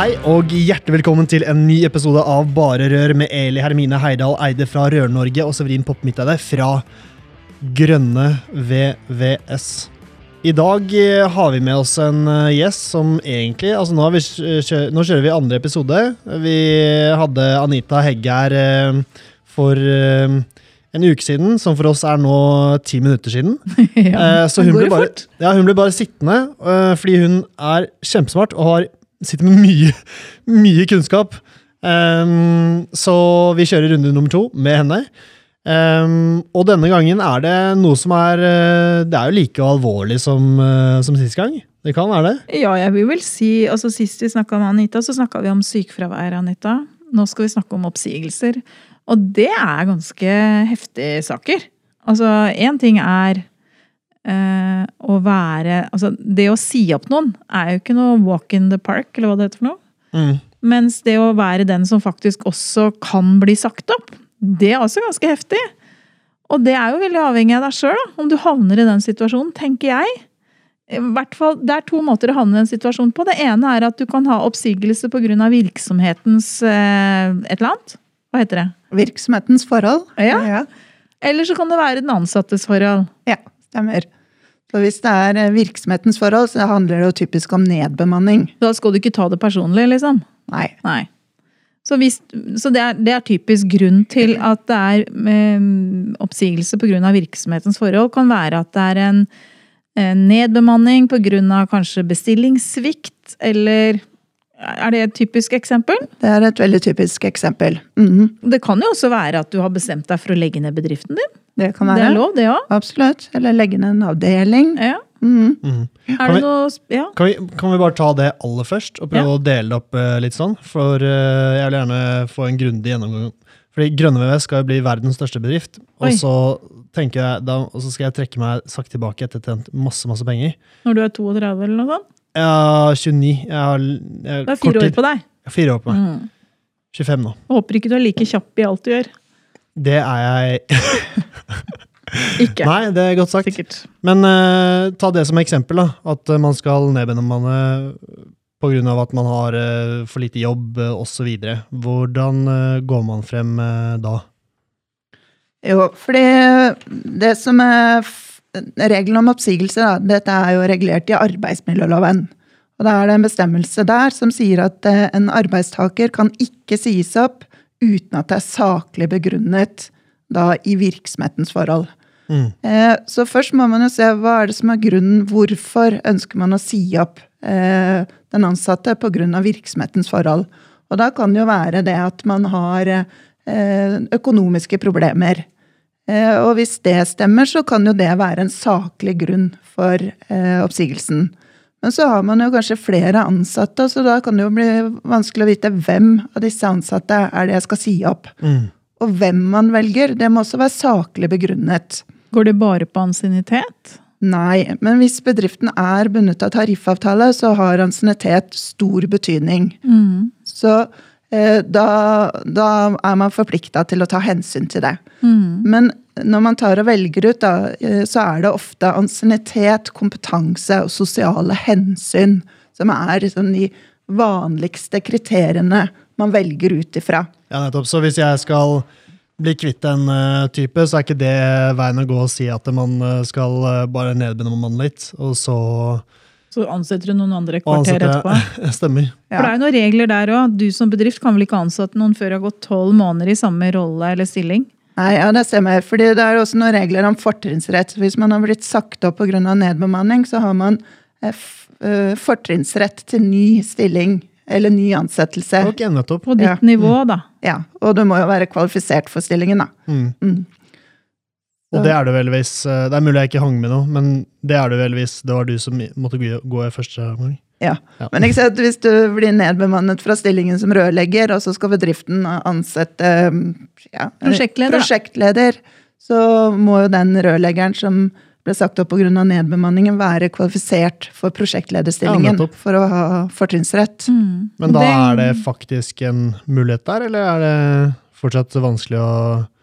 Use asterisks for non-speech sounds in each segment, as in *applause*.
Hei og hjertelig velkommen til en ny episode av Bare Rør med Eli Hermine Heidal Eide fra Rør-Norge og Severin Popp Midteide fra Grønne VVS. I dag eh, har vi med oss en eh, gjest som egentlig altså nå, vi, nå, kjører vi andre episode. Vi hadde Anita Hegge her eh, for en uke siden, som for oss er nå ti minutter siden. *laughs* ja, så hun ble, bare, ja, hun ble bare sittende fordi hun er kjempesmart og har sitter med mye, mye kunnskap. Um, så vi kjører runde nummer to med henne. Um, og denne gangen er det noe som er eh, Det er jo like alvorlig som, uh, som sist gang. Det kan være det? Ja, jeg vil vel si altså Sist vi snakka med Anita, så snakka vi om sykefravær. Anita. Nå skal vi snakke om oppsigelser. Og det er ganske heftige saker. Altså, én ting er eh, å være Altså, det å si opp noen er jo ikke noe walk in the park, eller hva det heter for noe. Mm. Mens det å være den som faktisk også kan bli sagt opp, det er også ganske heftig. Og det er jo veldig avhengig av deg sjøl, om du havner i den situasjonen, tenker jeg. I hvert fall, Det er to måter å havne i den situasjonen på. Det ene er at du kan ha oppsigelse pga. virksomhetens eh, et eller annet. Hva heter det? Virksomhetens forhold. Ja. ja. Eller så kan det være den ansattes forhold. Ja. Stemmer. Så hvis det er eh, virksomhetens forhold, så handler det jo typisk om nedbemanning. Da skal du ikke ta det personlig, liksom? Nei. Nei. Så, hvis, så det, er, det, er, typisk grunn til at det er eh, oppsigelse pga. virksomhetens forhold. Kan være at det er en, en nedbemanning pga. kanskje bestillingssvikt, eller er det et typisk eksempel? Det er et veldig typisk eksempel. Mm. Det kan jo også være at du har bestemt deg for å legge ned bedriften din. Det kan være. Det er lov, det òg. Absolutt. Eller legge ned en avdeling. Ja. Mm. Mm. Kan, vi, noe, ja. kan, vi, kan, vi, bare ta det aller først, og prøve ja. å dele det opp uh, litt sånn? For uh, jeg vil gjerne få en grundig gjennomgang. Fordi Grønne VV skal jo bli verdens største bedrift. Og så tenker jeg, da, og så skal jeg trekke meg sakte tilbake etter tjent masse masse penger. Når du er 32 eller noe sånt? Ja, 29. Jeg har, jeg, det er fire år på deg. Fire år på meg. Mm. 25 nå. Jeg håper ikke du er like kjapp i alt du gjør. Det er jeg *laughs* *laughs* ikke. Nei, det er godt sagt. Sikkert. Men uh, ta det som eksempel, da. At uh, man skal nedbemanne pga. at man har uh, for lite jobb uh, osv. Hvordan uh, går man frem da? Jo, fordi det som er Reglene om oppsigelse, da, dette er jo regulert i arbeidsmiljøloven. Og da er det en bestemmelse der som sier at eh, en arbeidstaker kan ikke sies opp uten at det er saklig begrunnet da i virksomhetens forhold. Mm. Eh, så først må man jo se hva er det som er grunnen. Hvorfor ønsker man å si opp eh, den ansatte pga. virksomhetens forhold? Og da kan det jo være det at man har økonomiske problemer. Eh, og hvis det stemmer, så kan jo det være en saklig grunn for eh, oppsigelsen. Men så har man jo kanskje flere ansatte, så da kan det jo bli vanskelig å vite hvem av disse ansatte er det jeg skal si opp. Mm. Og hvem man velger, det må også være saklig begrunnet. Går det bare på ansiennitet? Nei, men hvis bedriften er bundet av tariffavtale, så har ansiennitet stor betydning. Mm. Så da, da, er man forplikta til å ta hensyn til det. Mm. Men når man tar og velger ut, da, eh, så er det ofte ansiennitet, kompetanse og sosiale hensyn som er liksom de vanligste kriteriene man velger ut ifra. Ja, nettopp. Så hvis jeg skal bli kvitt en uh, type, så er ikke det veien å gå å si at man skal uh, bare nedbemanne litt, og så så ansetter du noen andre kvarter etterpå? *laughs* Stemmer. Ja. For det er jo noen regler der òg. Du som bedrift kan vel ikke ansette noen før det har gått tolv måneder i samme rolle eller stilling? Nei, ja, det stemmer. Fordi det er også noen regler om fortrinnsrett. Hvis man har blitt sagt opp pga. nedbemanning, så har man eh, eh, fortrinnsrett til ny stilling eller ny ansettelse. Okay, nettopp. På ditt ja. nivå, da. Ja, og du må jo være kvalifisert for stillingen, da. Mm. Mm. Og det er det vel hvis eh, Det er mulig jeg ikke hang med noe, men det er det vel hvis det var du som måtte gå gå i første omgang. Ja. Ja. Men ikke sant, hvis du blir nedbemannet fra stillingen som rørlegger, og så skal bedriften ansette ja, Prosjektleder, prosjektleder, så må jo den rørleggeren som ble sagt opp pga. nedbemanningen, være kvalifisert for prosjektlederstillingen ja, for å ha fortrinnsrett. Mm. Men da er det faktisk en mulighet der, eller er det fortsatt vanskelig å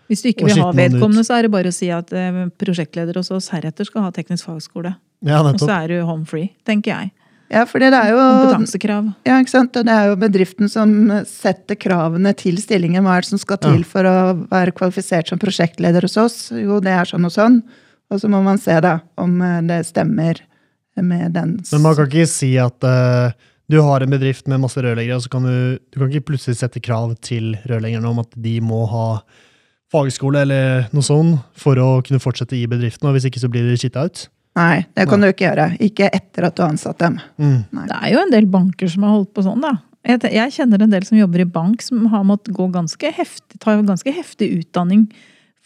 Hvis du ikke vil ha vedkommende, så er det bare å si at eh, prosjektleder hos oss heretter skal ha teknisk fagskole. Ja, Og så er du home free, tenker jeg. Ja, for det er jo Kompetansekrav. Ja, ikke sant? Og det er jo bedriften som setter kravene til stillingen. Hva er det som skal til Ja. for å være kvalifisert som prosjektleder hos oss? Jo, det er sånn og sånn. Og så må man se da om eh, det stemmer med den Men man kan ikke si at uh, du har en bedrift med masse rørleggere, og så kan du, du kan ikke plutselig sette krav til rørleggerne om at de må ha fagskole eller noe sånt for å kunne fortsette i bedriften, og hvis ikke så blir de skitta ut. Nei, det kan du ikke gjøre. Ikke etter at du har ansatt dem. Mm. Det er jo en del banker som har holdt på sånn, da. Jeg, jeg kjenner en del som jobber i bank, som har måttet gå ganske heftig, ta ganske heftig utdanning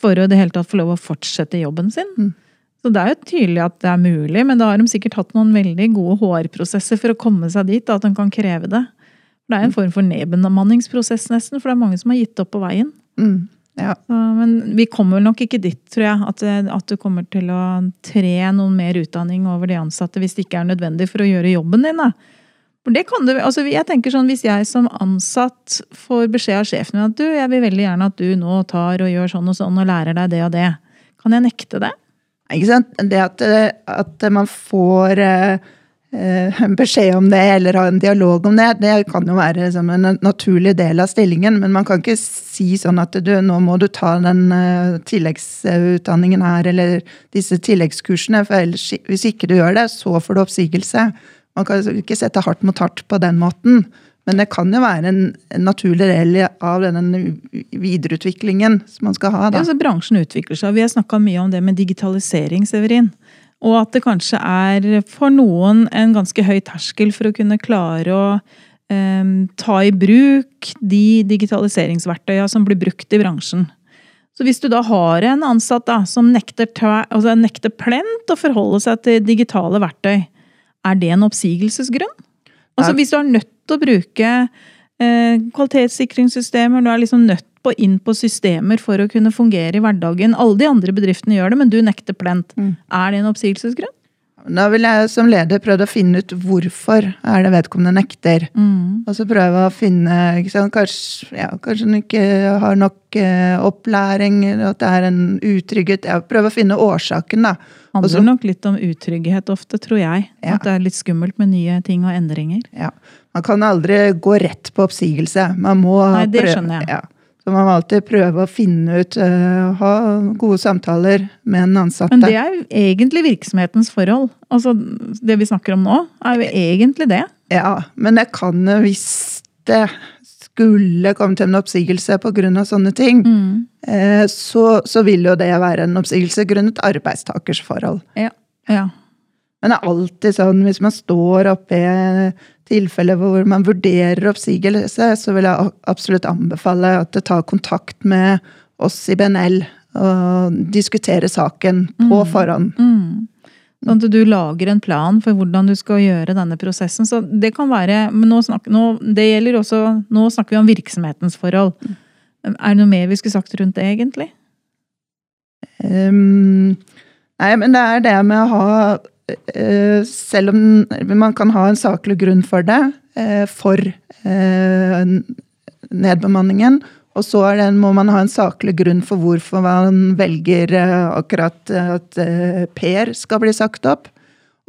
for å i det hele tatt få lov å fortsette jobben sin. Mm. Så det er jo tydelig at det er mulig, men da har de sikkert hatt noen veldig gode HR-prosesser for å komme seg dit, da, at de kan kreve det. Det er en form for nedbemanningsprosess nesten, for det er mange som har gitt opp på veien. Mm. Ja. Så, men vi kommer vel nok ikke dit, tror jeg, at, at du kommer til å tre noen mer utdanning over de ansatte hvis det ikke er nødvendig for å gjøre jobben din. Da. For det kan du, altså jeg tenker sånn, Hvis jeg som ansatt får beskjed av sjefen min at du, jeg vil veldig gjerne at du nå tar og gjør sånn og sånn og lærer deg det og det, kan jeg nekte det? Ikke sant? Det at, at man får eh, eh, beskjed om det, eller ha en dialog om det, det kan jo være liksom, en naturlig del av stillingen. Men man kan ikke si sånn at du, nå må du ta den eh, tilleggsutdanningen her, eller disse tilleggskursene, for ellers, hvis ikke du gjør det, så får du oppsigelse. Man kan ikke sette hardt mot hardt på den måten. Men det kan jo være en, en naturlig del av denne videreutviklingen som man skal ha. Ja, altså Bransjen utvikler seg. Vi har snakka mye om det med digitalisering, Severin. Og at det kanskje er for noen en ganske høy terskel for å kunne klare å eh, ta i bruk de digitaliseringsverktøya som blir brukt i bransjen. Så hvis du da har en ansatt da, som nekter, altså nekter plent å forholde seg til digitale verktøy, er det en oppsigelsesgrunn? Altså Hvis du er nødt til å bruke kvalitetssikringssystemer, du er liksom nødt på inn på systemer for å kunne fungere i hverdagen. Alle de andre bedriftene gjør det, men du nekter plent. Mm. Er det en oppsigelsesgrunn? Da vil jeg som leder prøve å finne ut hvorfor er det vedkommende nekter. Mm. Og så prøve å finne sant? Kanskje, ja, kanskje hun ikke har nok eh, opplæring, at det er en utrygghet. Ja, prøve å finne årsaken, da. Handler Også, nok litt om utrygghet ofte, tror jeg. Ja. At det er litt skummelt med nye ting og endringer. Ja. Man kan aldri gå rett på oppsigelse. Man må Nei, det prøve- skjønner jeg. Ja. Så man må alltid prøve å finne ut, uh, ha gode samtaler med den ansatte. Men det er jo egentlig virksomhetens forhold. Altså, Det vi snakker om nå, er jo egentlig det. Ja, men jeg kan jo hvis det skulle komme til en oppsigelse pga. sånne ting, Mm. eh, så, så vil jo det være en oppsigelse grunnet arbeidstakers forhold. Ja. Men det er alltid sånn, hvis man står oppe i tilfeller hvor man vurderer oppsigelse, så vil jeg absolutt anbefale at du tar kontakt med oss i BNL og diskuterer saken på forhånd. Mm. Sånn at du lager en plan for hvordan du skal gjøre denne prosessen. Så det kan være, men nå, snak, nå, også, nå snakker vi om virksomhetens forhold. Er det noe mer vi skulle sagt rundt det, egentlig? Um, nei, men det er det med å ha uh, Selv om man kan ha en saklig grunn for det, uh, for uh, nedbemanningen, og så det, må man ha en saklig grunn for hvorfor man velger eh, akkurat at eh, Per skal bli sagt opp.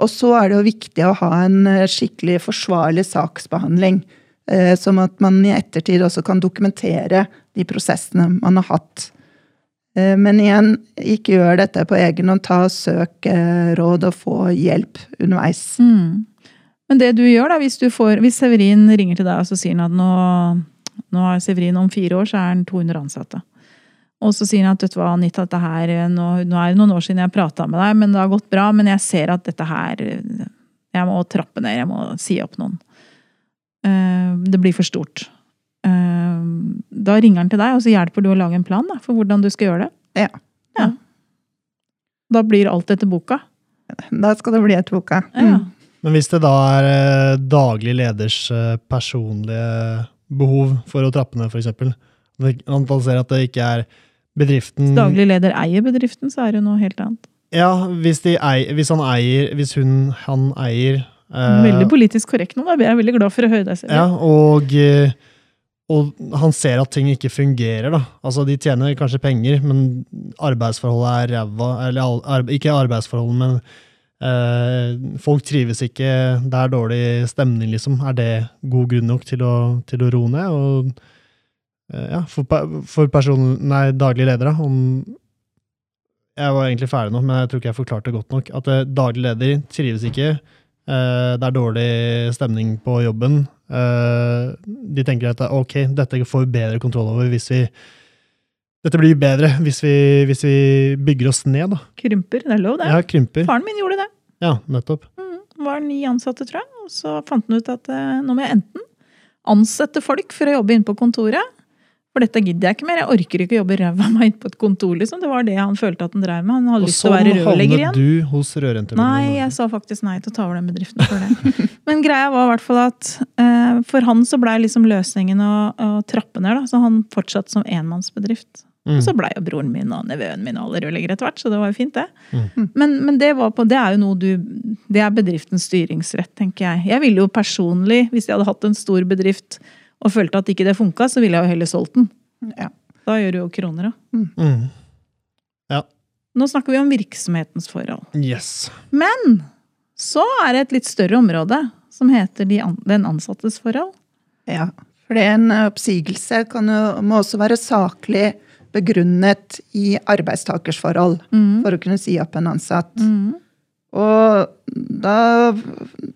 Og så er det jo viktig å ha en eh, skikkelig forsvarlig saksbehandling. eh, Som at man i ettertid også kan dokumentere de prosessene man har hatt. Eh, Men igjen, ikke gjør dette på egen hånd. Ta Søk eh, råd og få hjelp underveis. Mm. Men det du gjør da, hvis, får, hvis Severin ringer til deg og så sier han at nå, nå har Severin om fire år, så er han 200 ansatte. Og så sier han at vet du hva, Anita, dette her, nå, nå er det noen år siden jeg prata med deg, men det har gått bra. Men jeg ser at dette her Jeg må trappe ned, jeg må si opp noen. Eh, det blir for stort. Eh, da ringer han til deg, og så hjelper du å lage en plan da, for hvordan du skal gjøre det. Ja. Ja. Da blir alt etter boka. Da skal det bli etter boka. Ja. Mm. Men hvis det da er eh, daglig leders personlige behov for å trappe ned, f.eks. Man ser at det ikke er bedriften Hvis daglig leder eier bedriften, så er det noe helt annet. Ja, hvis, de eier, hvis han eier Hvis hun, han eier eh, Veldig politisk korrekt nå, da. Jeg er veldig glad for å høre deg selv. Ja, og, eh, og han ser at ting ikke fungerer, da. Altså, de tjener kanskje penger, men arbeidsforholdet er ræva. Eller ikke arbeidsforholdet, men folk trives ikke, det er dårlig stemning, liksom. Er det god grunn nok til å, til å roe ned? Og eh, ja, for, for person, nei, daglig leder, da, om Jeg var egentlig ferdig nå, men jeg tror ikke jeg forklarte det godt nok. At eh, daglig leder trives ikke. Eh, det er dårlig stemning på jobben. Eh, de tenker at ok, dette får vi bedre kontroll over hvis vi Dette blir bedre hvis vi, hvis vi bygger oss ned, da. Krymper, det er lov, det. Ja, krymper. Faren min gjorde det. Ja, nettopp. Mm, var ni ansatte, tror jeg. Og så fant han ut at eh, nå må jeg enten ansette folk for å jobbe inne på kontoret. For dette gidder jeg ikke mer. Jeg orker ikke å jobbe ræva meg inn på et kontor. liksom. Det var det han følte at han drev med. Han hadde Og lyst til å være sånn rørlegger havnet igjen. du hos rørentreprenøren. Nei, jeg sa faktisk nei til å ta over den bedriften for det. *laughs* Men greia var i hvert fall at eh, for han så blei liksom løsningen å, å trappe ned. da, Så han fortsatte som enmannsbedrift. Mm. Og så blei jo broren min og nevøen min alle rørleggere etter hvert, så det var jo fint, det. Mm. Men, men det, var på, det er jo noe du Det er bedriftens styringsrett, tenker jeg. Jeg ville jo personlig, hvis jeg hadde hatt en stor bedrift og følte at ikke det funka, så ville jeg jo heller solgt den. Ja. Da gjør du jo kroner, da. Mm. Nå snakker vi om virksomhetens forhold. Yes. Men så er det et litt større område som heter de an den ansattes forhold. Ja, for en oppsigelse kan jo, må også være saklig begrunnet i arbeidstakers forhold for å kunne si opp en ansatt. Mm. Og da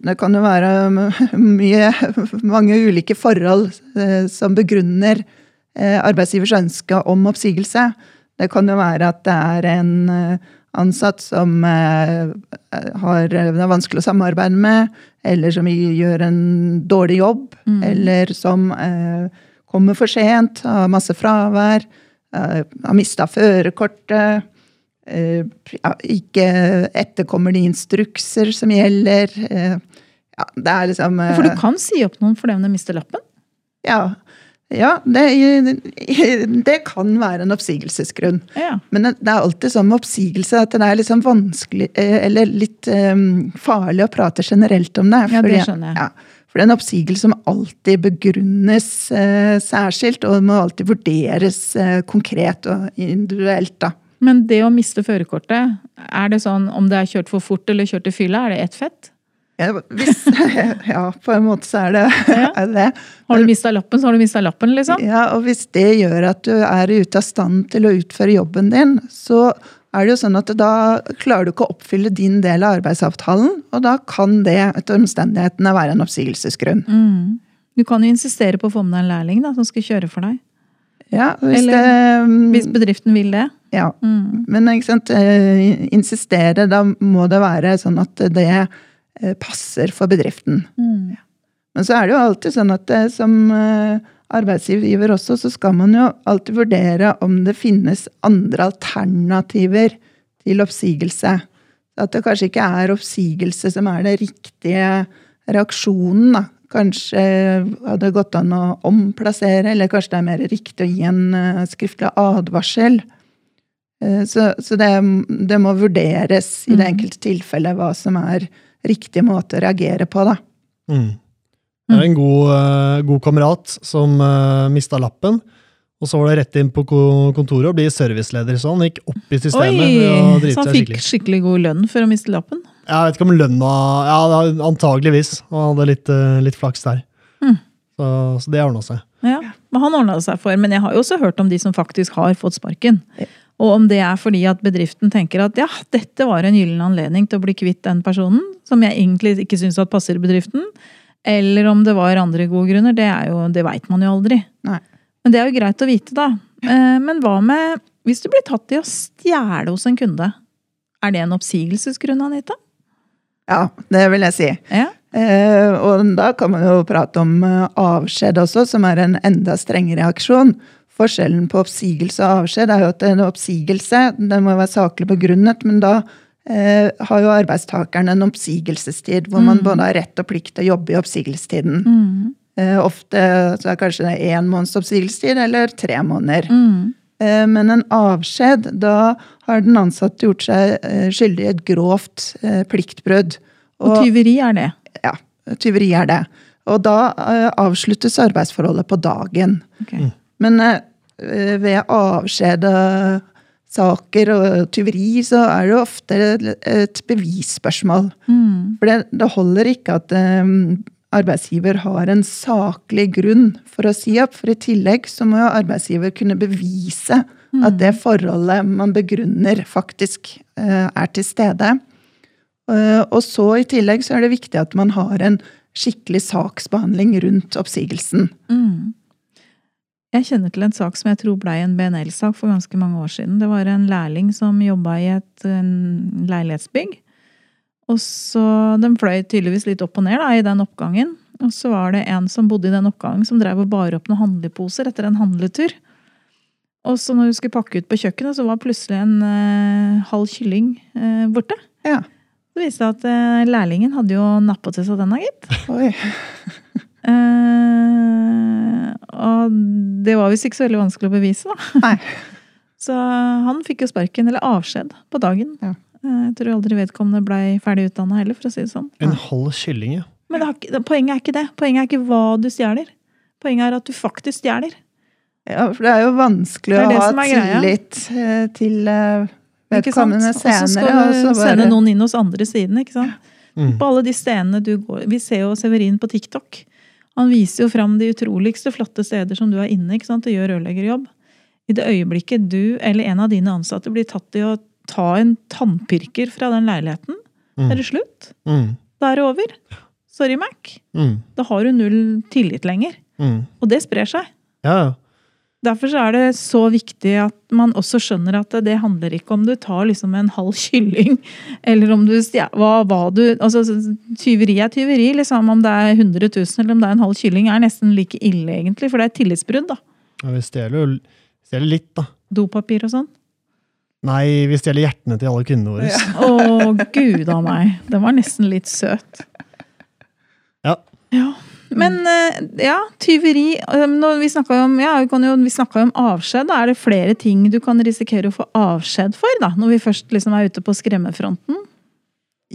Det kan jo være mye, mange ulike forhold eh, som begrunner eh, arbeidsgivers ønske om oppsigelse. Det kan jo være at det er en eh, ansatt som har, det er vanskelig å samarbeide med, eller som gjør en dårlig jobb, eller som kommer for sent, har masse fravær, har mista førerkortet eh, ja, ikke etterkommer de instrukser som gjelder. eh, ja, det er liksom eh, For du kan si opp noen fordi om de mister lappen. Ja, ja det, det kan være en oppsigelsesgrunn. Ja. Men det er alltid sånn med oppsigelse at det er liksom vanskelig, eh, eller litt eh, farlig å prate generelt om det. Ja, det skjønner jeg. Ja, for en oppsigelse som alltid begrunnes eh, særskilt, og må alltid vurderes eh, konkret og individuelt. da. Men det å miste førerkortet, er det sånn om det er kjørt for fort eller kjørt i fylla, er det ett fett? Ja, hvis, *laughs* ja, på en måte så er det Ja. *laughs* er det. Har du mista lappen, så har du mista lappen, liksom. Ja, og hvis det gjør at du er ute av stand til å utføre jobben din, så er det jo sånn at da klarer du ikke å oppfylle din del av arbeidsavtalen, og da kan det etter omstendighetene være en oppsigelsesgrunn. Mm. Du kan jo insistere på å få med deg en lærling da, som skal kjøre for deg. Ja, hvis Eller det Hvis bedriften vil det. Ja. Mm. Men ikke sant, eh, insistere, da må det være sånn at det eh, passer for bedriften. Mm. Men så er det jo alltid sånn at det, som eh, arbeidsgiver også, så skal man jo alltid vurdere om det finnes andre alternativer til oppsigelse. At det kanskje ikke er oppsigelse som er det riktige reaksjonen, da. Kanskje hadde det gått an å omplassere, eller kanskje det er mer riktig å gi en eh, skriftlig advarsel. Eh, Så, så det, det må vurderes i det Mhm. enkelte tilfellet hva som er riktig måte å reagere på, da. Mm. Det er en god, eh, god kamerat som uh, mista lappen. Og så var det rett inn på kontoret og bli serviceleder. Så han gikk opp i systemet. Oi! Så han fikk skikkelig. skikkelig god lønn for å miste lappen? Jeg vet ikke om lønna Ja, antageligvis. Han hadde litt, eh, litt flaks der. Mm. Så, så det ordna seg. Ja, men han ordna seg for. Men jeg har jo også hørt om de som faktisk har fått sparken. Og om det er fordi at bedriften tenker at ja, dette var en gyllen anledning til å bli kvitt den personen, som jeg egentlig ikke syns passer bedriften, eller om det var andre gode grunner, det, jo, det veit man jo aldri. Nei. Men det er jo greit å vite, da. Eh, Men hva med hvis du blir tatt i å stjele hos en kunde? Er det en oppsigelsesgrunn, Anita? Ja, det vil jeg si. Ja. Eh, og da kan man jo prate om eh, avskjed også, som er en enda strengere reaksjon. forskjellen på oppsigelse og avskjed er jo at en oppsigelse den må være saklig begrunnet, men da eh, har jo arbeidstakeren en oppsigelsestid hvor man både har rett og plikt til å jobbe i oppsigelsestiden. Mm. Eh, ofte så er kanskje det én måneds oppsigelsestid eller tre måneder. Mm. Eh, men en avskjed, da har den ansatte gjort seg eh, skyldig i et grovt eh, pliktbrudd. Og tyveri er det. ja, tyveri er det. Og da eh, avsluttes arbeidsforholdet på dagen. Ok. Men eh, ved avskjedesaker og tyveri, så er det ofte et bevisspørsmål. Mm. For det, det holder ikke at um, arbeidsgiver har en saklig grunn for å si opp, for i tillegg så må jo arbeidsgiver kunne bevise at det forholdet man begrunner, faktisk uh, er til stede. Uh, og så i tillegg så er det viktig at man har en skikkelig saksbehandling rundt oppsigelsen. Mm. Jeg kjenner til en sak som jeg tror blei en BNL-sak for ganske mange år siden. Det var en lærling som jobba i et leilighetsbygg. Og så, De fløy tydeligvis litt opp og ned da, i den oppgangen. Og så var det en som bodde i den oppgangen som drev og bar opp noen handleposer etter en handletur. Og så når hun skulle pakke ut på kjøkkenet, så var plutselig en eh, halv kylling eh, borte. Ja. Det viste seg at eh, lærlingen hadde jo nappa til seg denne, gitt. Oi. Eh, og det var visst ikke så veldig vanskelig å bevise, da. Nei. *laughs* Så han fikk jo sparken, eller avskjed, på dagen. Ja. Eh, Jeg tror aldri vedkommende blei ferdig utdanna heller, for å si det sånn. En halv kylling, ja. Men det har, poenget er ikke det. Poenget er ikke hva du stjeler. Poenget er at du faktisk stjeler. Ja, for det er jo vanskelig er å ha tillit eh, til vedkommende senere. Og så skal du så bare- sende noen inn hos andre siden, ikke sant. Mm. På alle de stedene du går Vi ser jo Severin på TikTok. Han viser jo fram de utroligste flotte steder som du er inne ikke sant, og gjør rørleggerjobb. I det øyeblikket du eller en av dine ansatte blir tatt i å ta en tannpirker fra den leiligheten, Mm. er det slutt. Mm. Da er det over. Sorry, Mac. Mm. Da har du null tillit lenger. Mm. Og det sprer seg. Ja, ja. Derfor så er det så viktig at man også skjønner at det handler ikke om du tar liksom en halv kylling, eller om du hva, hva du altså Tyveri er tyveri. liksom Om det er 100 000 eller om det er en halv kylling, er nesten like ille, egentlig. For det er et tillitsbrudd. da. Ja, Vi stjeler jo stjeler litt, da. Dopapir og sånn. Nei, vi stjeler hjertene til alle kundene våre. Å, gud a meg. Den var nesten litt søt. Ja. Ja. Men eh, ja, tyveri eh, når Vi snakka jo om, ja, jo, om avskjed. Da er det flere ting du kan risikere å få avskjed for, da, når vi først liksom er ute på skremmefronten.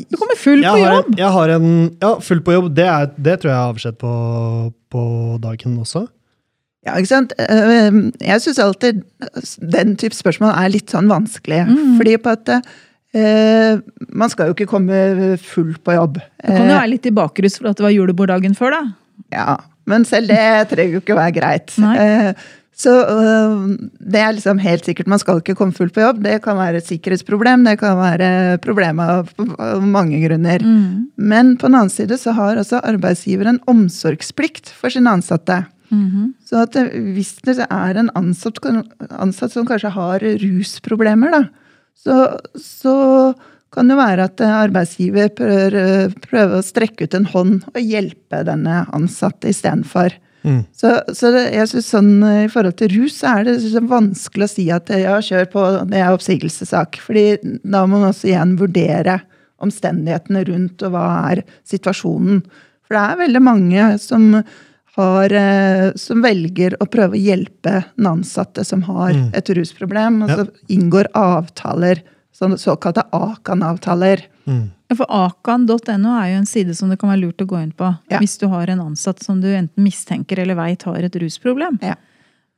Du kommer full Jeg på har, jobb! jeg har en Ja, full på jobb. Det, er, det tror jeg er avskjed på, på dagen også. Ja, ikke sant? Eh, Jeg syns alltid den type spørsmål er litt sånn vanskelig. Mm. Fordi på at eh, man skal jo ikke komme full på jobb. Du kan jo være litt i bakrus for at det var juleborddagen før, da. Ja, men selv det trenger jo ikke være greit. Nei. Eh, Så øh, det er liksom helt sikkert, man skal ikke komme fullt på jobb. Det kan være et sikkerhetsproblem, det kan være problemer av mange grunner. Mm. Men på den annen side så har altså arbeidsgiver en omsorgsplikt for sine ansatte. Mhm. Så at hvis det er en ansatt, ansatt som kanskje har rusproblemer, da, så, så kan jo være at arbeidsgiver prøver, prøver å strekke ut en hånd og hjelpe denne ansatte istedenfor. Mm. Så, så det, jeg synes sånn, I forhold til rus er det vanskelig å si at ja, kjør på, det er oppsigelsessak. fordi da må man også igjen vurdere omstendighetene rundt og hva er situasjonen. For det er veldig mange som, har, eh, som velger å prøve å hjelpe den ansatte som har Mm. et rusproblem, og så inngår avtaler, sånne såkalte AKAN-avtaler. Mm. For akan.no er jo en side som det kan være lurt å gå inn på Ja. hvis du har en ansatt som du enten mistenker eller veit har et rusproblem. Ja.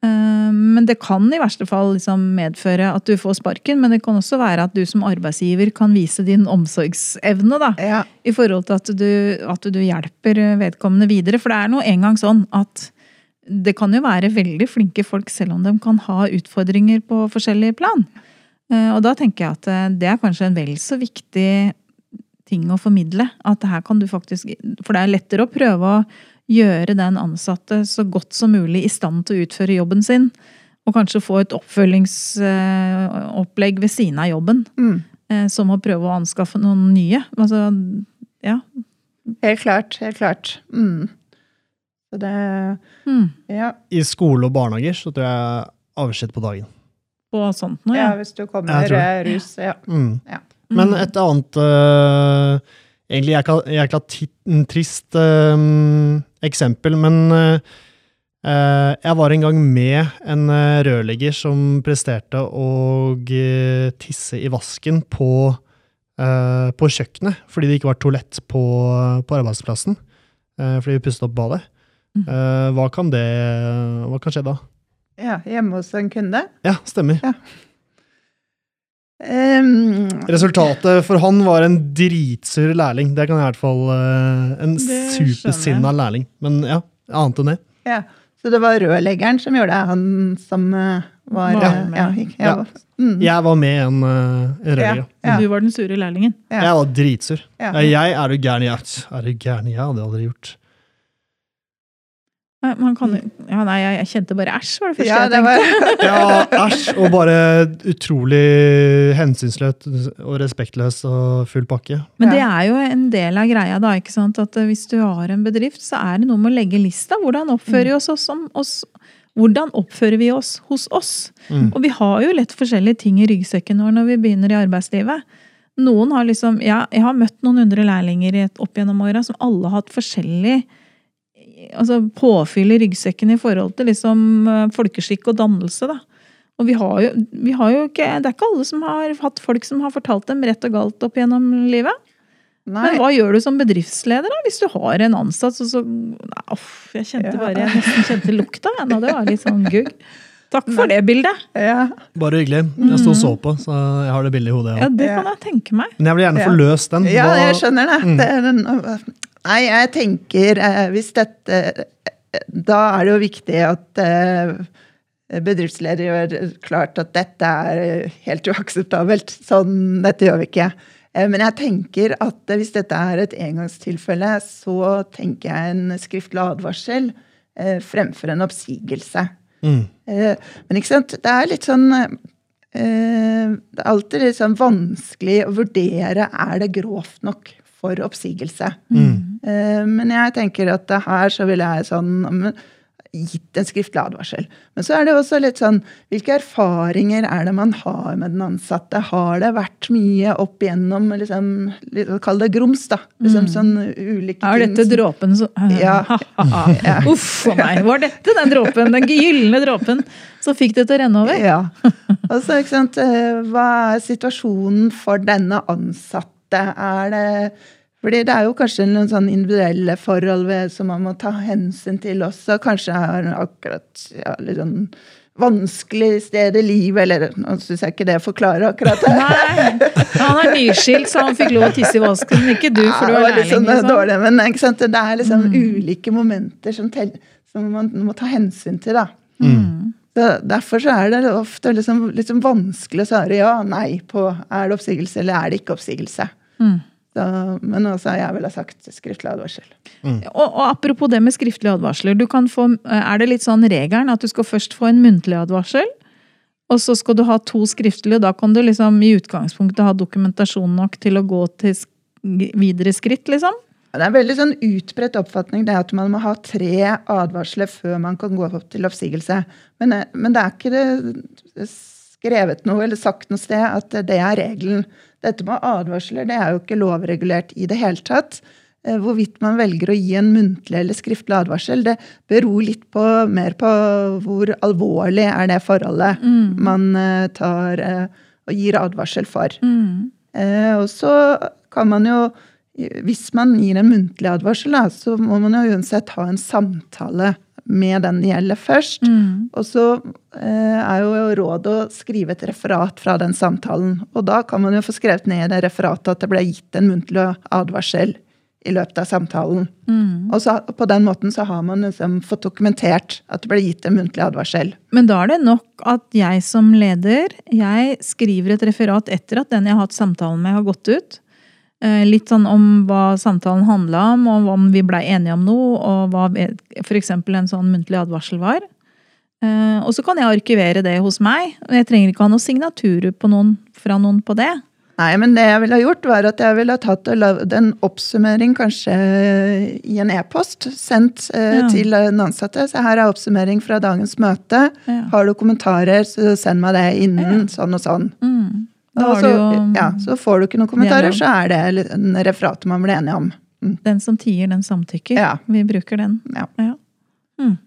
Eh, Men det kan i verste fall liksom medføre at du får sparken, men det kan også være at du som arbeidsgiver kan vise din omsorgsevne da, Ja. i forhold til at du, at du hjelper vedkommende videre. For det er nå engang sånn at det kan jo være veldig flinke folk selv om de kan ha utfordringer på forskjellige plan. Eh, Og da tenker jeg at eh, det er kanskje en vel så viktig ting å formidle. At her kan du faktisk For det er lettere å prøve å gjøre den ansatte så godt som mulig i stand til å utføre jobben sin. Og kanskje få et oppfølgingsopplegg ved siden av jobben. Mm. eh, Som å prøve å anskaffe noen nye. Altså, ja. Helt klart. Helt klart. Mm. Så det mm. Ja. I skole og barnehager så tror jeg avskjed på dagen. På sånt noe, Ja, hvis du kommer eh, rus. Ja. Mm. Ja. Men Mm. et annet uh, Egentlig jækla, jækla trist øh, eksempel, men øh, jeg var en gang med en rørlegger som presterte å tisse i vasken på, på kjøkkenet, fordi det ikke var toalett på, på arbeidsplassen. fordi vi pustet opp badet. Mm. Eh, hva kan det Hva kan skje da? Ja, hjemme hos en kunde. Ja, stemmer. Um, Resultatet for han var en dritsur lærling. Det kan jeg i hvert fall øh, En supersinna lærling. Men ja, annet enn det. ja. Så det var rørleggeren som gjorde det, han som eh, var Var eh, ja, ikke- Ja. ja. Mm, Jeg var med en, uh, rørlegger. Ja. Du var den sure lærlingen. ja. Jeg var dritsur. Ja. Ja, Jeg er du gæren, jeg. Er du gæren? Jeg hadde aldri gjort. Nei, man kan, ja, nei, jeg, kjente bare æsj, var det første Ja, jeg tenkte. var *laughs* Ja, æsj! Og bare utrolig hensynsløst og respektløs og full pakke. Men det er jo en del av greia, da. ikke sant? At eh, hvis du har en bedrift, så er det noe med å legge lista. Hvordan oppfører vi oss, oss, oss? Hvordan oppfører vi oss hos oss? Mm. Og vi har jo lett forskjellige ting i ryggsekken vår når vi begynner i arbeidslivet. Noen har liksom, ja, Jeg har møtt noen hundre lærlinger opp gjennom åra som alle har hatt forskjellig altså påfylle ryggsekken i forhold til liksom eh, folkeskikk og dannelse. da. Og vi har, jo, vi har jo ikke, Det er ikke alle som har hatt folk som har fortalt dem rett og galt opp gjennom livet. Nei. Men hva gjør du som bedriftsleder da, hvis du har en ansatt så, så nei, uff, Jeg kjente Ja. bare, jeg nesten kjente lukta og det var litt sånn gugg. Takk for det bildet. Ja. Bare hyggelig. Jeg sto og så på, så jeg har det bildet i hodet. Ja, Ja. Det kan jeg tenke meg. Men jeg vil gjerne få løst den. ja, jeg skjønner det. Mm. det er en, nei, jeg tenker eh, hvis dette Da er det jo viktig at eh, bedriftsleder gjør klart at dette er helt uakseptabelt. Sånn, dette gjør vi ikke. Eh, Men jeg tenker at hvis dette er et engangstilfelle, så tenker jeg en skriftlig advarsel eh, fremfor en oppsigelse. Mm. Eh, Men ikke sant, det er litt sånn eh, Det er alltid litt sånn vanskelig å vurdere er det grovt nok for oppsigelse. Mm. Eh, Men jeg tenker at det her så ville jeg sånn gitt en skriftlig advarsel. Men så er det også litt sånn Hvilke erfaringer er det man har med den ansatte? Har det vært mye opp igjennom liksom, Kall det grums, da. Liksom sånn ulike Er ting dette som- dråpen som *laughs* *laughs* Ja. Ja. Uff a meg. Var dette den dråpen, den gylne dråpen som fikk det til å renne over? Ja. Altså, ikke sant, eh, hva er situasjonen for denne ansatte? Er det fordi det er jo kanskje noen sånn individuelle forhold ved, som man må ta hensyn til også. Kanskje er akkurat ja, litt sånn vanskelig sted i livet, eller nå syns jeg ikke det forklarer akkurat det. Nei, han er nyskilt, så han fikk lov å tisse i vasken. Ikke du, for du Ja, er var lærling. sånn Liksom. dårlig, men ikke sant? det er liksom ulike momenter som, tel, som man må ta hensyn til. da. Mm. Så derfor så er det ofte liksom, liksom vanskelig å svare ja, nei på er det oppsigelse eller er det ikke oppsigelse. Mm. Så, men også jeg ville sagt skriftlig advarsel. Og, og apropos det med skriftlige advarsler. Du kan få, er det litt sånn regelen at du skal først få en muntlig advarsel, og så skal du ha to skriftlige, og da kan du liksom i utgangspunktet ha dokumentasjon nok til å gå til videre skritt, liksom? Det er en veldig sånn utbredt oppfatning det at man må ha tre advarsler før man kan gå opp til oppsigelse. Men, eh, men det er ikke det skrevet noe eller sagt noe sted at det er regelen. Dette med advarsler det er jo ikke lovregulert i det hele tatt. Eh, Hvorvidt man velger å gi en muntlig eller skriftlig advarsel, det beror litt på, mer på hvor alvorlig er det forholdet man eh, tar eh, og gir advarsel for. Mm. Og så kan man jo, hvis man gir en muntlig advarsel, så må man jo uansett ha en samtale med den det gjelder først. Mm. Og så eh, er jo rådet å skrive et referat fra den samtalen. Og da kan man jo få skrevet ned i det referatet at det ble gitt en muntlig advarsel i løpet av samtalen. Mm. Og så, på den måten så har man liksom fått dokumentert at det ble gitt en muntlig advarsel. Men da er det nok at jeg som leder, jeg skriver et referat etter at den jeg har hatt samtalen med, har gått ut. Eh, Litt sånn om hva samtalen handla om, og om vi blei enige om noe, og hva f.eks. en sånn muntlig advarsel var. Eh, Og så kan jeg arkivere det hos meg. og Jeg trenger ikke ha noe signaturer på noen, fra noen på det. Nei, men det jeg ville ha gjort, var at jeg ville ha tatt og lagd en oppsummering kanskje i en e-post. Sendt eh, Ja. til den ansatte. Så her er oppsummering fra dagens møte. Ja. Har du kommentarer, så send meg det innen sånn og sånn. Mm. Og så, jo ja, så får du ikke noen kommentarer, så er det en referat man blir enige om. den som tier, den samtykker. Ja. Vi bruker den. Ja. Mm.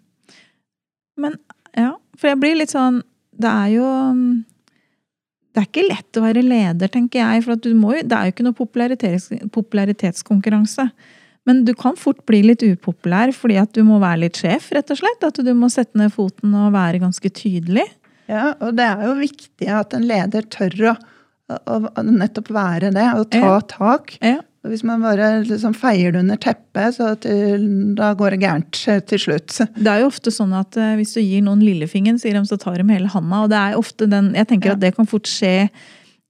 Men ja, for jeg blir litt sånn Det er jo mm, Det er ikke lett å være leder, tenker jeg. For må det er jo ikke noe popularitets, popularitetskonkurranse. Men du kan fort bli litt upopulær fordi at du må være litt sjef, rett og slett. At du må sette ned foten og være ganske tydelig. Ja, og det er jo viktig at en leder tør å, å, å nettopp være det, og ta Ja. tak. Ja. Og Hvis man bare liksom feier det under teppet, så til, da går det gærent eh, til slutt. Det er jo ofte sånn at eh, hvis du gir noen lillefingeren, sier de, så tar de hele handa. Og det er ofte den, jeg tenker Ja. at det kan fort skje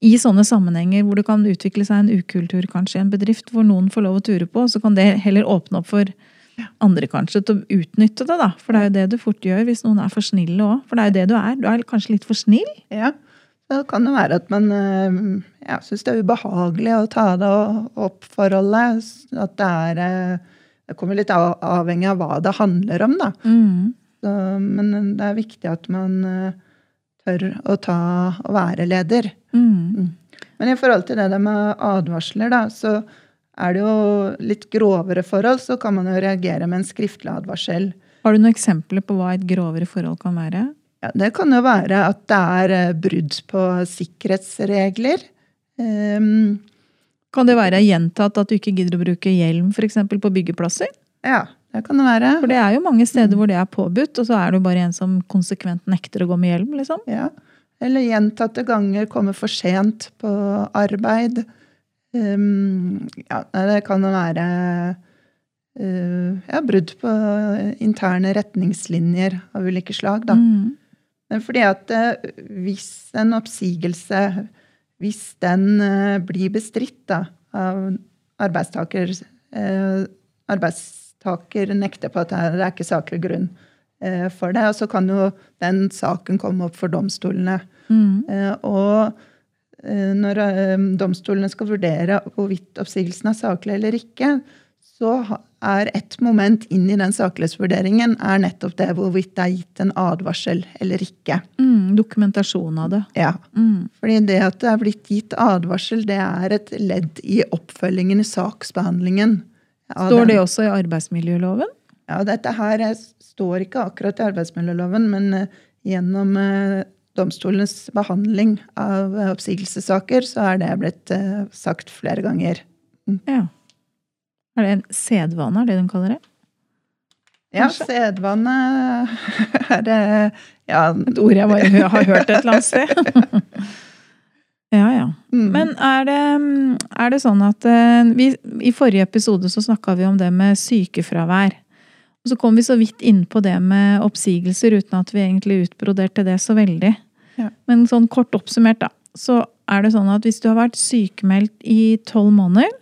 i sånne sammenhenger hvor det kan utvikle seg en ukultur kanskje i en bedrift, hvor noen får lov å ture på, så kan det heller åpne opp for andre kanskje til å utnytte det, da. For det er jo det du fort gjør hvis noen er for snille òg. For det er jo det du er. Du er kanskje litt for snill. Ja, så kan jo være at man eh, ja, syns det er ubehagelig å ta det opp forholdet. At det er eh, Det kommer litt av, avhengig av hva det handler om, da. Så, men det er viktig at man eh, tør å ta og være leder. Mm. Men i forhold til det der med advarsler, da, så er det jo litt grovere forhold, så kan man jo reagere med en skriftlig advarsel. Har du noen eksempler på hva et grovere forhold kan være? Ja, det kan jo være at det er eh, brudd på sikkerhetsregler. Um, Kan det være gjentatt at du ikke gidder å bruke hjelm f.eks. på byggeplasser? ja, det kan det være. For det er jo mange steder hvor det er påbudt, og så er det jo bare en som konsekvent nekter å gå med hjelm, liksom. Ja. Eller gjentatte ganger kommer for sent på arbeid. Um, ja, det kan jo være uh, ja, brudd på interne retningslinjer av ulike slag, da. Mm. Fordi at eh, hvis en oppsigelse, hvis den eh, blir bestridt da, av arbeidstaker eh, Arbeidstaker nekter på at det er, ikke saklig grunn for det, og så kan jo den saken komme opp for domstolene. Mm. Og når domstolene skal vurdere hvorvidt oppsigelsen er saklig eller ikke, så er et moment inn i den saklighetsvurderingen er nettopp det hvorvidt det er gitt en advarsel eller ikke. Mm. Dokumentasjon av det. Ja, Mm. fordi det at det er blitt gitt advarsel, det er et ledd i oppfølgingen i saksbehandlingen. Står det også i arbeidsmiljøloven? Ja, dette her står ikke akkurat i arbeidsmiljøloven, men eh, gjennom eh, domstolenes behandling av eh, oppsigelsessaker, så er det blitt sagt flere ganger. Ja. Er det en sedvane, er det hun kaller det? Ja, sedvane *laughs* er det Ja. Et ord jeg bare har hørt et eller annet sted. *laughs* ja, ja. mm, Men er det, er det sånn at eh, vi, I forrige episode så snakka vi om det med sykefravær. Og så kom vi så vidt inn på det med oppsigelser uten at vi egentlig utbroderte det så veldig. Ja. Men sånn kort oppsummert, da. Så er det sånn at hvis du har vært sykemeldt i tolv måneder,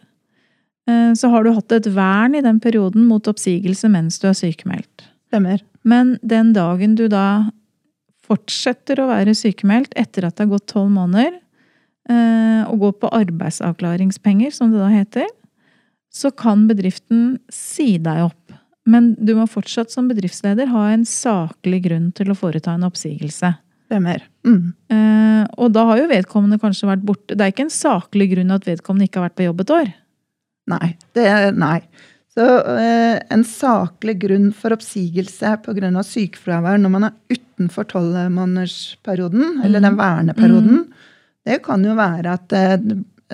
så har du hatt et vern i den perioden mot oppsigelse mens du er sykemeldt. Stemmer. Men den dagen du da fortsetter å være sykemeldt etter at det har gått tolv måneder, eh, og går på arbeidsavklaringspenger, som det da heter, så kan bedriften si deg opp. Men du må fortsatt som bedriftsleder ha en saklig grunn til å foreta en oppsigelse. Stemmer. Mm. Eh, og da har jo vedkommende kanskje vært borte. Det er ikke en saklig grunn at vedkommende ikke har vært på jobb et år. Nei. Det, nei. Så eh, en saklig grunn for oppsigelse pga. sykefravær når man er utenfor tolvmånedersperioden, eller den verneperioden, det kan jo være at eh,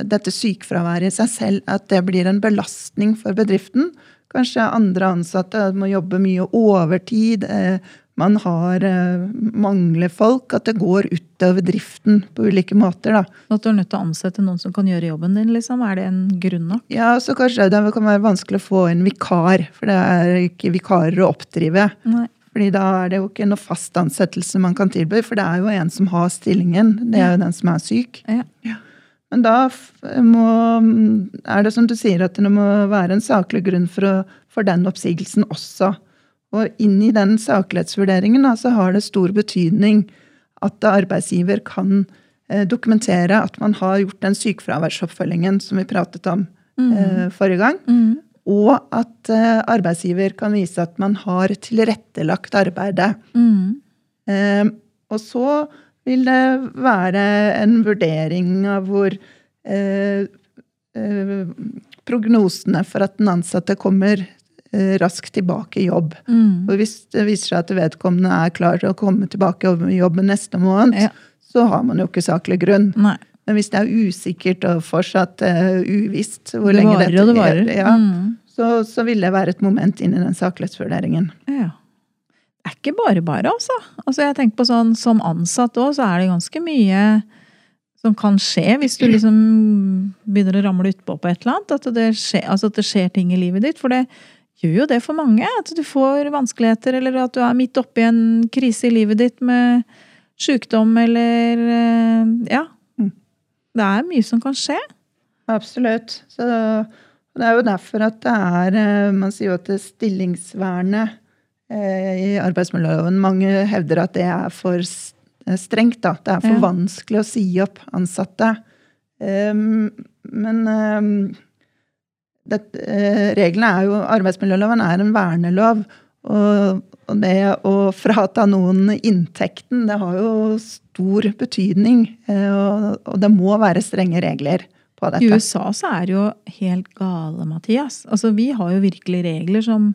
dette sykefraværet i seg selv at det blir en belastning for bedriften. Kanskje andre ansatte må jobbe mye overtid. eh, Man har eh, mangler folk. At det går utover driften på ulike måter. da. At du er nødt til å ansette noen som kan gjøre jobben din, liksom. Er det en grunn nok? Ja, så kanskje det kan være vanskelig å få en vikar, for det er ikke vikarer å oppdrive. Nei. Fordi da er det jo ikke noe fast ansettelse man kan tilby, for det er jo en som har stillingen. Det er jo den som er syk. Ja. Men da må, er det som du sier, at det må være en saklig grunn for, å, for den oppsigelsen også. Og inn i den saklighetsvurderingen så har det stor betydning at arbeidsgiver kan eh, dokumentere at man har gjort den sykefraværsoppfølgingen som vi pratet om eh, forrige gang. Mm. Og at eh, arbeidsgiver kan vise at man har tilrettelagt arbeidet. Mm. Eh, og så vil det være en vurdering av hvor prognosene for at den ansatte kommer raskt tilbake i jobb. Mm. Og hvis det viser seg at vedkommende er klar til å komme tilbake i jobb neste måned, Ja. så har man jo ikke saklig grunn. Nei. Men hvis det er usikkert og fortsatt uh, uvisst hvor Det lenge dette varer, det. Ja, Mm. så, så vil det være et moment inn i den saklighetsvurderingen. Ja. Det er ikke bare bare, altså. altså jeg tenker på sånn, Som ansatt òg, så er det ganske mye som kan skje hvis du liksom begynner å ramle utpå på et eller annet. At det, skjer, altså at det skjer ting i livet ditt. For det gjør jo det for mange. At du får vanskeligheter, eller at du er midt oppi en krise i livet ditt med sykdom eller eh, Ja. Mm. Det er mye som kan skje. Absolutt. Så det er jo derfor at det er eh, Man sier jo at stillingsvernet eh, i arbeidsmiljøloven Mange hevder at det er for strengt. da. Det er for Ja. vanskelig å si opp ansatte. Um, men um, det, eh, reglene er jo Arbeidsmiljøloven er en vernelov. Og, og det å frata noen inntekten, det har jo stor betydning. eh, Og, og det må være strenge regler på dette. I. USA så er det jo helt gale, Mathias. Altså, vi har jo virkelig regler som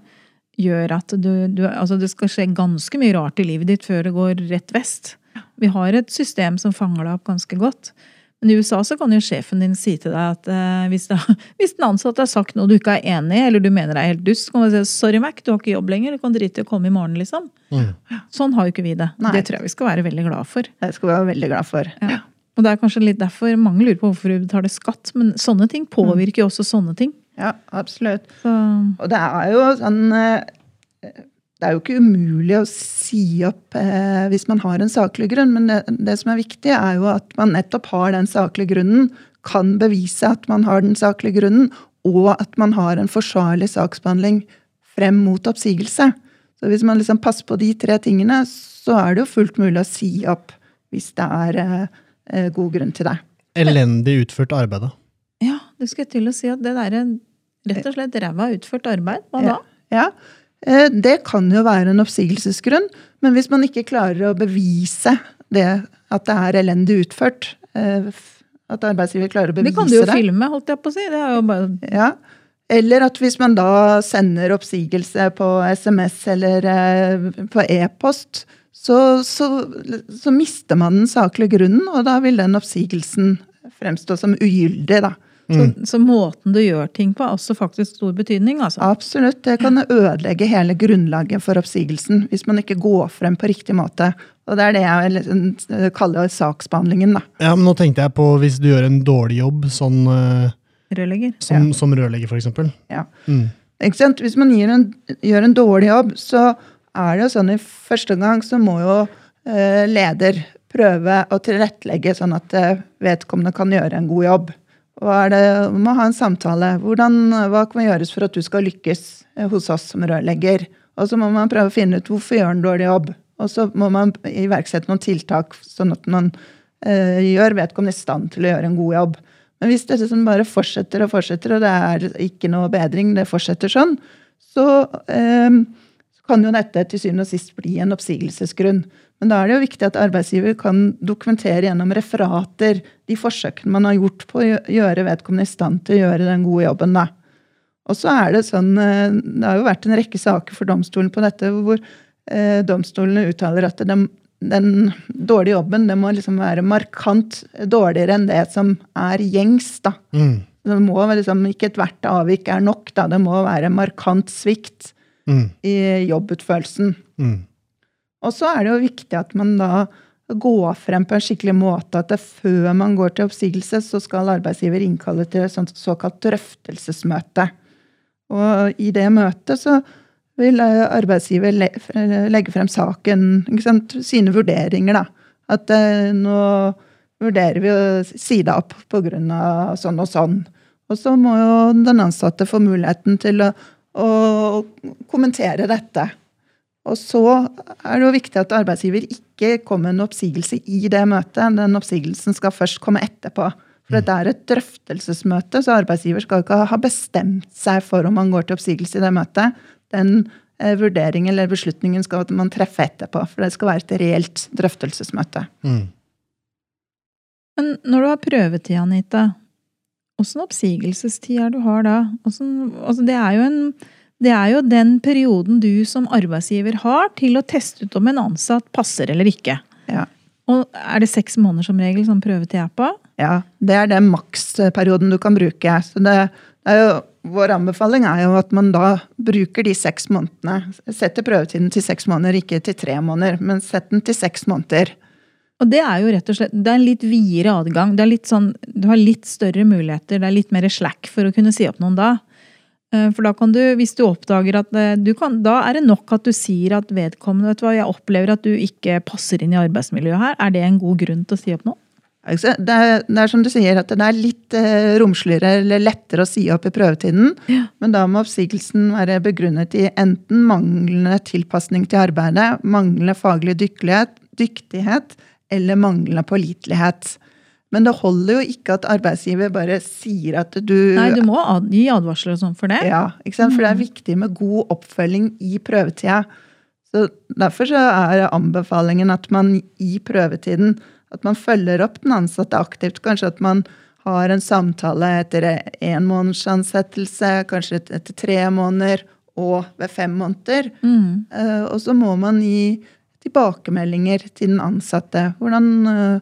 gjør at du, du Altså, det skal skje ganske mye rart i livet ditt før det går rett vest. Vi har et system som fanger deg opp ganske godt. Men i USA så kan jo sjefen din si til deg at eh, hvis, det, *laughs* hvis den ansatte har sagt noe du ikke er enig i, eller du mener er helt dust, så kan du si 'sorry, Mac, du har ikke jobb lenger, du kan drite i å komme i morgen', liksom. Mm. Sånn har jo ikke vi det. Nei. Det tror jeg vi skal være veldig glad for. Det skal vi være veldig glad for. Ja. Og det er kanskje litt derfor mange lurer på hvorfor du betaler skatt, men sånne ting påvirker jo også sånne ting. Ja, absolutt. Så, Og det er jo sånn eh, Det er jo ikke umulig å si opp eh, hvis man har en saklig grunn, men det, det som er viktig, er jo at man nettopp har den saklige grunnen, kan bevise at man har den saklige grunnen, og at man har en forsvarlig saksbehandling frem mot oppsigelse. Så hvis man liksom passer på de tre tingene, så er det jo fullt mulig å si opp hvis det er eh, god grunn til det. Elendig utført arbeid, da. ja, du skulle til å si at det der er rett og slett ræva utført arbeid. Hva da? Ja, eh, det kan jo være en oppsigelsesgrunn, men hvis man ikke klarer å bevise det at det er elendig utført, eh, at arbeidsgiver klarer å bevise Det Det kan du jo det, filme, holdt jeg på å si. Det er jo bare ja. Eller at hvis man da sender oppsigelse på SMS eller eh, på e-post, så, så, så mister man den saklige grunnen, og da vil den oppsigelsen fremstå som ugyldig, da. Så, så måten du gjør ting på, har også faktisk stor betydning, altså. Absolutt. Det kan ødelegge hele grunnlaget for oppsigelsen hvis man ikke går frem på riktig måte. Og det er det jeg liksom kaller saksbehandlingen, da. Ja, men nå tenkte jeg på hvis du gjør en dårlig jobb, sånn eh, Rørlegger. som, som rørlegger, eksempel. Ja. Mm. Ikke sant? Hvis man gir en, gjør en dårlig jobb, så er det jo sånn i første gang så må jo eh, leder prøve å tilrettelegge sånn at eh, vedkommende kan gjøre en god jobb. Det, må ha en samtale. Hvordan, hva kan gjøres for at du skal lykkes eh, hos oss som rørlegger? Og så må man prøve å finne ut hvorfor gjør en dårlig jobb. Og så må man iverksette noen tiltak, sånn at man eh, gjør vedkommende i stand til å gjøre en god jobb. Men hvis dette liksom bare fortsetter og fortsetter, og det er ikke noe bedring, det fortsetter sånn, så eh, kan jo dette til syvende og sist bli en oppsigelsesgrunn. Men da er det jo viktig at arbeidsgiver kan dokumentere gjennom referater de forsøkene man har gjort på å gjøre vedkommende i stand til å gjøre den gode jobben. da. Og så er det sånn, eh, det har jo vært en rekke saker for domstolen på dette, hvor eh, domstolene uttaler at den, den dårlige jobben den må liksom være markant dårligere enn det som er gjengs. da. Mm. Det må liksom, Ikke ethvert avvik er nok, da. det må være markant svikt Mm. i jobbutførelsen. Mm. Og så er det jo viktig at man da går frem på en skikkelig måte. At før man går til oppsigelse, så skal arbeidsgiver innkalle til et såkalt drøftelsesmøte. Og i det møtet så vil eh, arbeidsgiver legge frem saken, ikke sant? sine vurderinger, da. At eh, nå vurderer vi å si det opp pga. sånn og sånn. Og så må jo den ansatte få muligheten til å, å kommentere dette. Og så er det jo viktig at arbeidsgiver ikke kommer med en oppsigelse i det møtet. Den oppsigelsen skal først komme etterpå. For det er et drøftelsesmøte, så arbeidsgiver skal ikke ha bestemt seg for om man går til oppsigelse i det møtet. Den eh, vurderingen eller beslutningen skal man treffe etterpå. For det skal være et reelt drøftelsesmøte. Mm. Men når du har prøvetid, Anita, åssen oppsigelsestid er du har da? Hvordan, altså det, er jo en, det er jo den perioden du som arbeidsgiver har til å teste ut om en ansatt passer eller ikke. Ja. Og er det seks måneder som regel som prøvetid er på? Ja, det er den maksperioden du kan bruke. Så det, det er jo, vår anbefaling er jo at man da bruker de seks månedene. Setter prøvetiden til seks måneder, ikke til tre måneder, men sett den til seks måneder. Og det er jo rett og slett, det er en litt videre adgang. Det er litt sånn, du har litt større muligheter, det er litt mer slack for å kunne si opp noen da. Eh, For da kan du, hvis du oppdager at eh, du kan, Da er det nok at du sier at vedkommende vet du hva, jeg opplever at du ikke passer inn i arbeidsmiljøet her. Er det en god grunn til å si opp? Altså, Det er, det er som du sier, at det er litt eh, romsligere eller lettere å si opp i prøvetiden. Ja. Men da må oppsigelsen være begrunnet i enten manglende tilpasning til arbeidet, manglende faglig dyktighet, dyktighet eller manglende pålitelighet. Men det holder jo ikke at arbeidsgiver bare sier at du Nei, du må ad, gi advarsler og sånn for det. Ja, ikke sant? for det er viktig med god oppfølging i prøvetida. Så Derfor så er anbefalingen at man i prøvetiden at man følger opp den ansatte aktivt. Kanskje at man har en samtale etter én måneds ansettelse, kanskje etter tre måneder og ved fem måneder. Mm. Uh, Og så må man gi tilbakemeldinger til den ansatte. Hvordan, eh,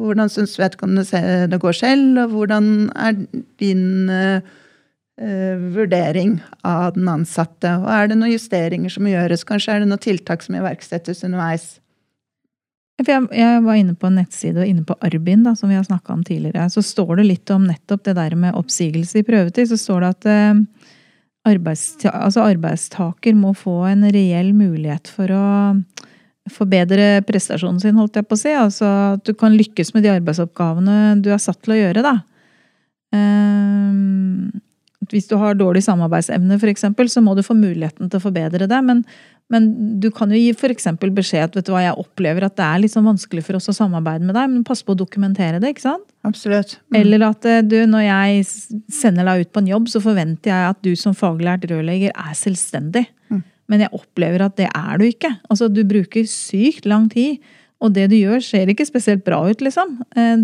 hvordan syns vedkommende det går selv, og hvordan er din eh, vurdering av den ansatte? Og er det noen justeringer som må gjøres? Kanskje er det noen tiltak som iverksettes underveis? Jeg, var inne på en nettside og inne på Arbin, da, som vi har snakka om tidligere. Så står det litt om nettopp det der med oppsigelse i prøvetid. Så står det at eh, altså arbeidstaker må få en reell mulighet for å forbedre prestasjonen sin, holdt jeg på å si. Altså at du kan lykkes med de arbeidsoppgavene du er satt til å gjøre, da. Ehm, hvis du har dårlig samarbeidsevne, f.eks., så må du få muligheten til å forbedre det. Men, men du kan jo gi f.eks. beskjed at vet du hva, jeg opplever at det er litt sånn vanskelig for oss å samarbeide med deg, men pass på å dokumentere det. ikke sant? Absolutt. Mm. Eller at eh, du, når jeg sender deg ut på en jobb, så forventer jeg at du som faglært rørlegger er selvstendig. Mm. Men jeg opplever at det er du ikke. Altså, du bruker sykt lang tid. Og det du gjør, ser ikke spesielt bra ut, liksom. Eh,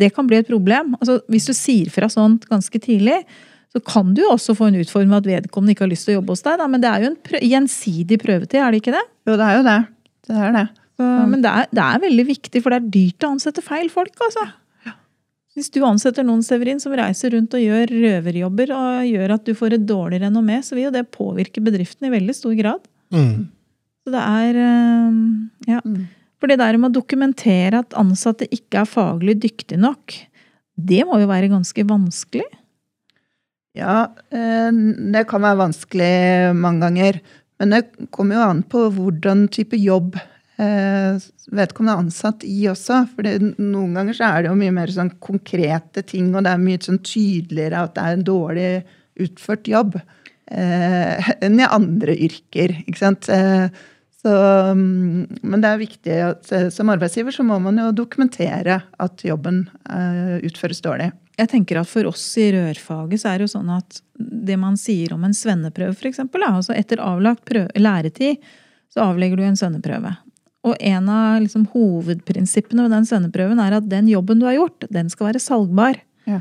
Det kan bli et problem. Altså, hvis du sier fra sånt ganske tidlig, så kan du også få en utfordring med at vedkommende ikke har lyst til å jobbe hos deg. Da. Men det er jo en prø gjensidig prøvetid, er det ikke det? Jo, det er jo det. Det er det. Så, Men det er, det er veldig viktig, for det er dyrt å ansette feil folk, altså. Hvis du ansetter noen, Severin, som reiser rundt og gjør røverjobber, og gjør at du får et dårlig renommé, så vil jo det påvirke bedriften i veldig stor grad. Mm. Så det er eh, Ja. Mm. For det der med å dokumentere at ansatte ikke er faglig dyktige nok, det må jo være ganske vanskelig. Ja, eh, det kan være vanskelig mange ganger. Men det kommer jo an på hvordan type jobb vedkommende er ansatt i også. For noen ganger så er det jo mye mer sånn konkrete ting, og det er mye sånn tydeligere at det er en dårlig utført jobb eh, *laughs* enn i andre yrker. ikke sant? Eh, så, mm, men det er viktig at eh, som arbeidsgiver så må man jo dokumentere at jobben eh, utføres dårlig. Jeg tenker at For oss i rørfaget så er det jo sånn at det man sier om en svenneprøve, er, altså etter avlagt læretid, så avlegger du en svenneprøve. Og en av liksom, hovedprinsippene ved den svenneprøven er at den jobben du har gjort, den skal være salgbar. Ja.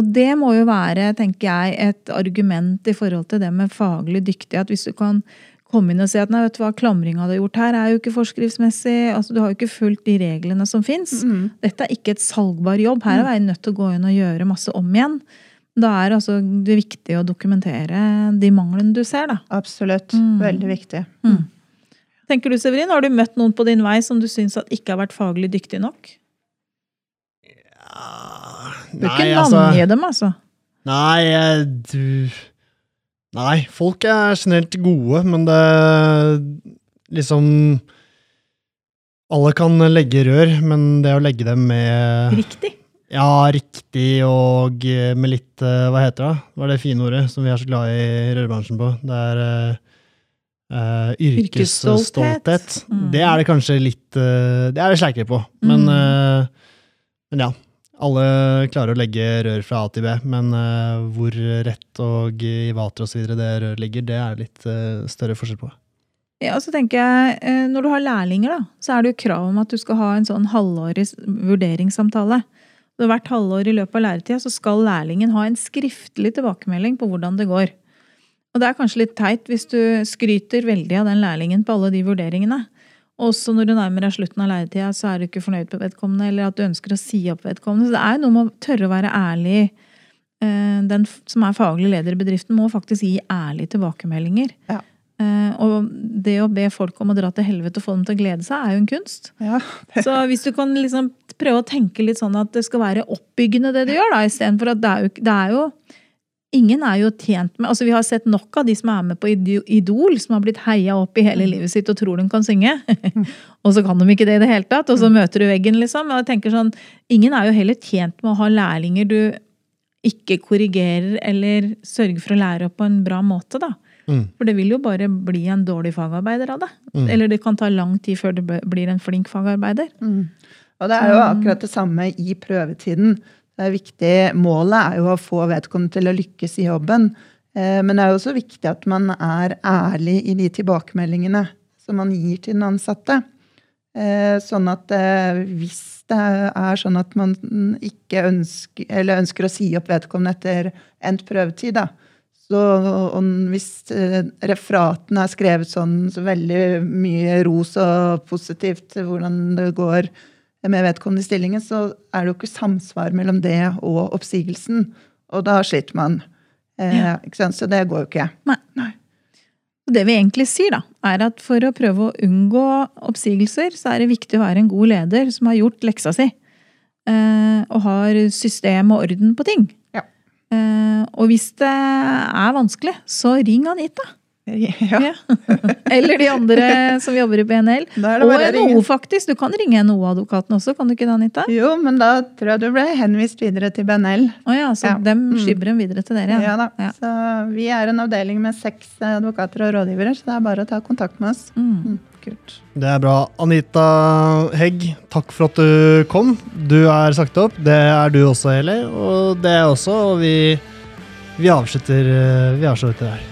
Og det må jo være, tenker jeg, et argument i forhold til det med faglig dyktighet. Hvis du kan komme inn og si at nei, vet du hva, klamringa du har gjort her, er jo ikke forskriftsmessig. altså Du har jo ikke fulgt de reglene som fins. Mm. Dette er ikke et salgbar jobb. Her er vi nødt til å gå inn og gjøre masse om igjen. Da er altså det viktig å dokumentere de manglene du ser, da. Absolutt. Mm. Veldig viktig. Tenker du, Severin, har du møtt noen på din vei som du syns ikke har vært faglig dyktig nok? Ja, nei, ikke navngi dem, altså. Nei, eh, du Nei, folk er generelt gode, men det liksom Alle kan legge rør, men det å legge dem med Riktig. Ja, riktig, og eh, med litt eh, Hva heter det? Hva er det fine ordet som vi er så glad i rørbransjen på? Det er eh, Yrkesstolthet. Mm. Det er det kanskje litt uh, Det er vi sleikere på. Men, Mm. eh, men ja. Alle klarer å legge rør fra A til B, men hvor rett og i vater osv. det røret ligger, det er litt større forskjell på. Ja, så tenker jeg, Når du har lærlinger, da, så er det jo krav om at du skal ha en sånn halvårig vurderingssamtale. Så hvert halvår i løpet av læretida så skal lærlingen ha en skriftlig tilbakemelding på hvordan det går. Og det er kanskje litt teit hvis du skryter veldig av den lærlingen på alle de vurderingene. Også når du nærmer deg slutten av leietida, så er du ikke fornøyd på vedkommende, eller at du ønsker å si opp vedkommende. Så det er jo noe med å tørre å være ærlig. Eh, Den som er faglig leder i bedriften, må faktisk gi ærlige tilbakemeldinger. Ja. Eh, Og det å be folk om å dra til helvete og få dem til å glede seg, er jo en kunst. Ja. Så hvis du kan liksom prøve å tenke litt sånn at det skal være oppbyggende det du gjør, da, istedenfor at det er jo, det er jo Ingen er jo tjent med altså Vi har sett nok av de som er med på Idol, som har blitt heia opp i hele livet sitt og tror de kan synge. *laughs* og så kan de ikke det i det hele tatt, og så møter du veggen, liksom. Og jeg tenker sånn, Ingen er jo heller tjent med å ha lærlinger du ikke korrigerer eller sørger for å lære opp på en bra måte, da. Mm. For det vil jo bare bli en dårlig fagarbeider av det. Mm. Eller det kan ta lang tid før det blir en flink fagarbeider. Mm. Og det er jo akkurat det samme i prøvetiden. Det er viktig, Målet er jo å få vedkommende til å lykkes i jobben. Eh, Men det er jo også viktig at man er ærlig i de tilbakemeldingene som man gir til den ansatte. Eh, Sånn at eh, hvis det er sånn at man ikke ønsker, eller ønsker å si opp vedkommende etter endt prøvetid, da, så hvis referatene er skrevet sånn så veldig mye ros og positivt hvordan det går med vedkommende i stillingen, så er det jo ikke samsvar mellom det og oppsigelsen. Og da sliter man. Eh, Ja. ikke sant? Så det går jo ikke. Nei. Og Det vi egentlig sier, da, er at for å prøve å unngå oppsigelser, så er det viktig å være en god leder som har gjort leksa si. Eh, og har system og orden på ting. Ja. Eh, og hvis det er vanskelig, så ring Anita. *laughs* Ja, Ja. Eller de andre som jobber i BNL. Og. NHO, faktisk. Du kan ringe NHO-advokaten også, kan du ikke det, Anita? Jo, men da tror jeg du ble henvist videre til BNL. Å ja, så Ja. dem skyver dem videre til dere? Ja da. Ja. Så vi er en avdeling med seks advokater og rådgivere, så det er bare å ta kontakt med oss. Mm. Kult. Det er bra. Anita Hegg, takk for at du kom. Du er sagt opp. Det er du også, Eli. Og det er jeg også. Og vi, vi avslutter eh, vi avslutter her.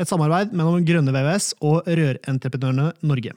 Et samarbeid mellom Grønne VVS og Rørentreprenørene Norge.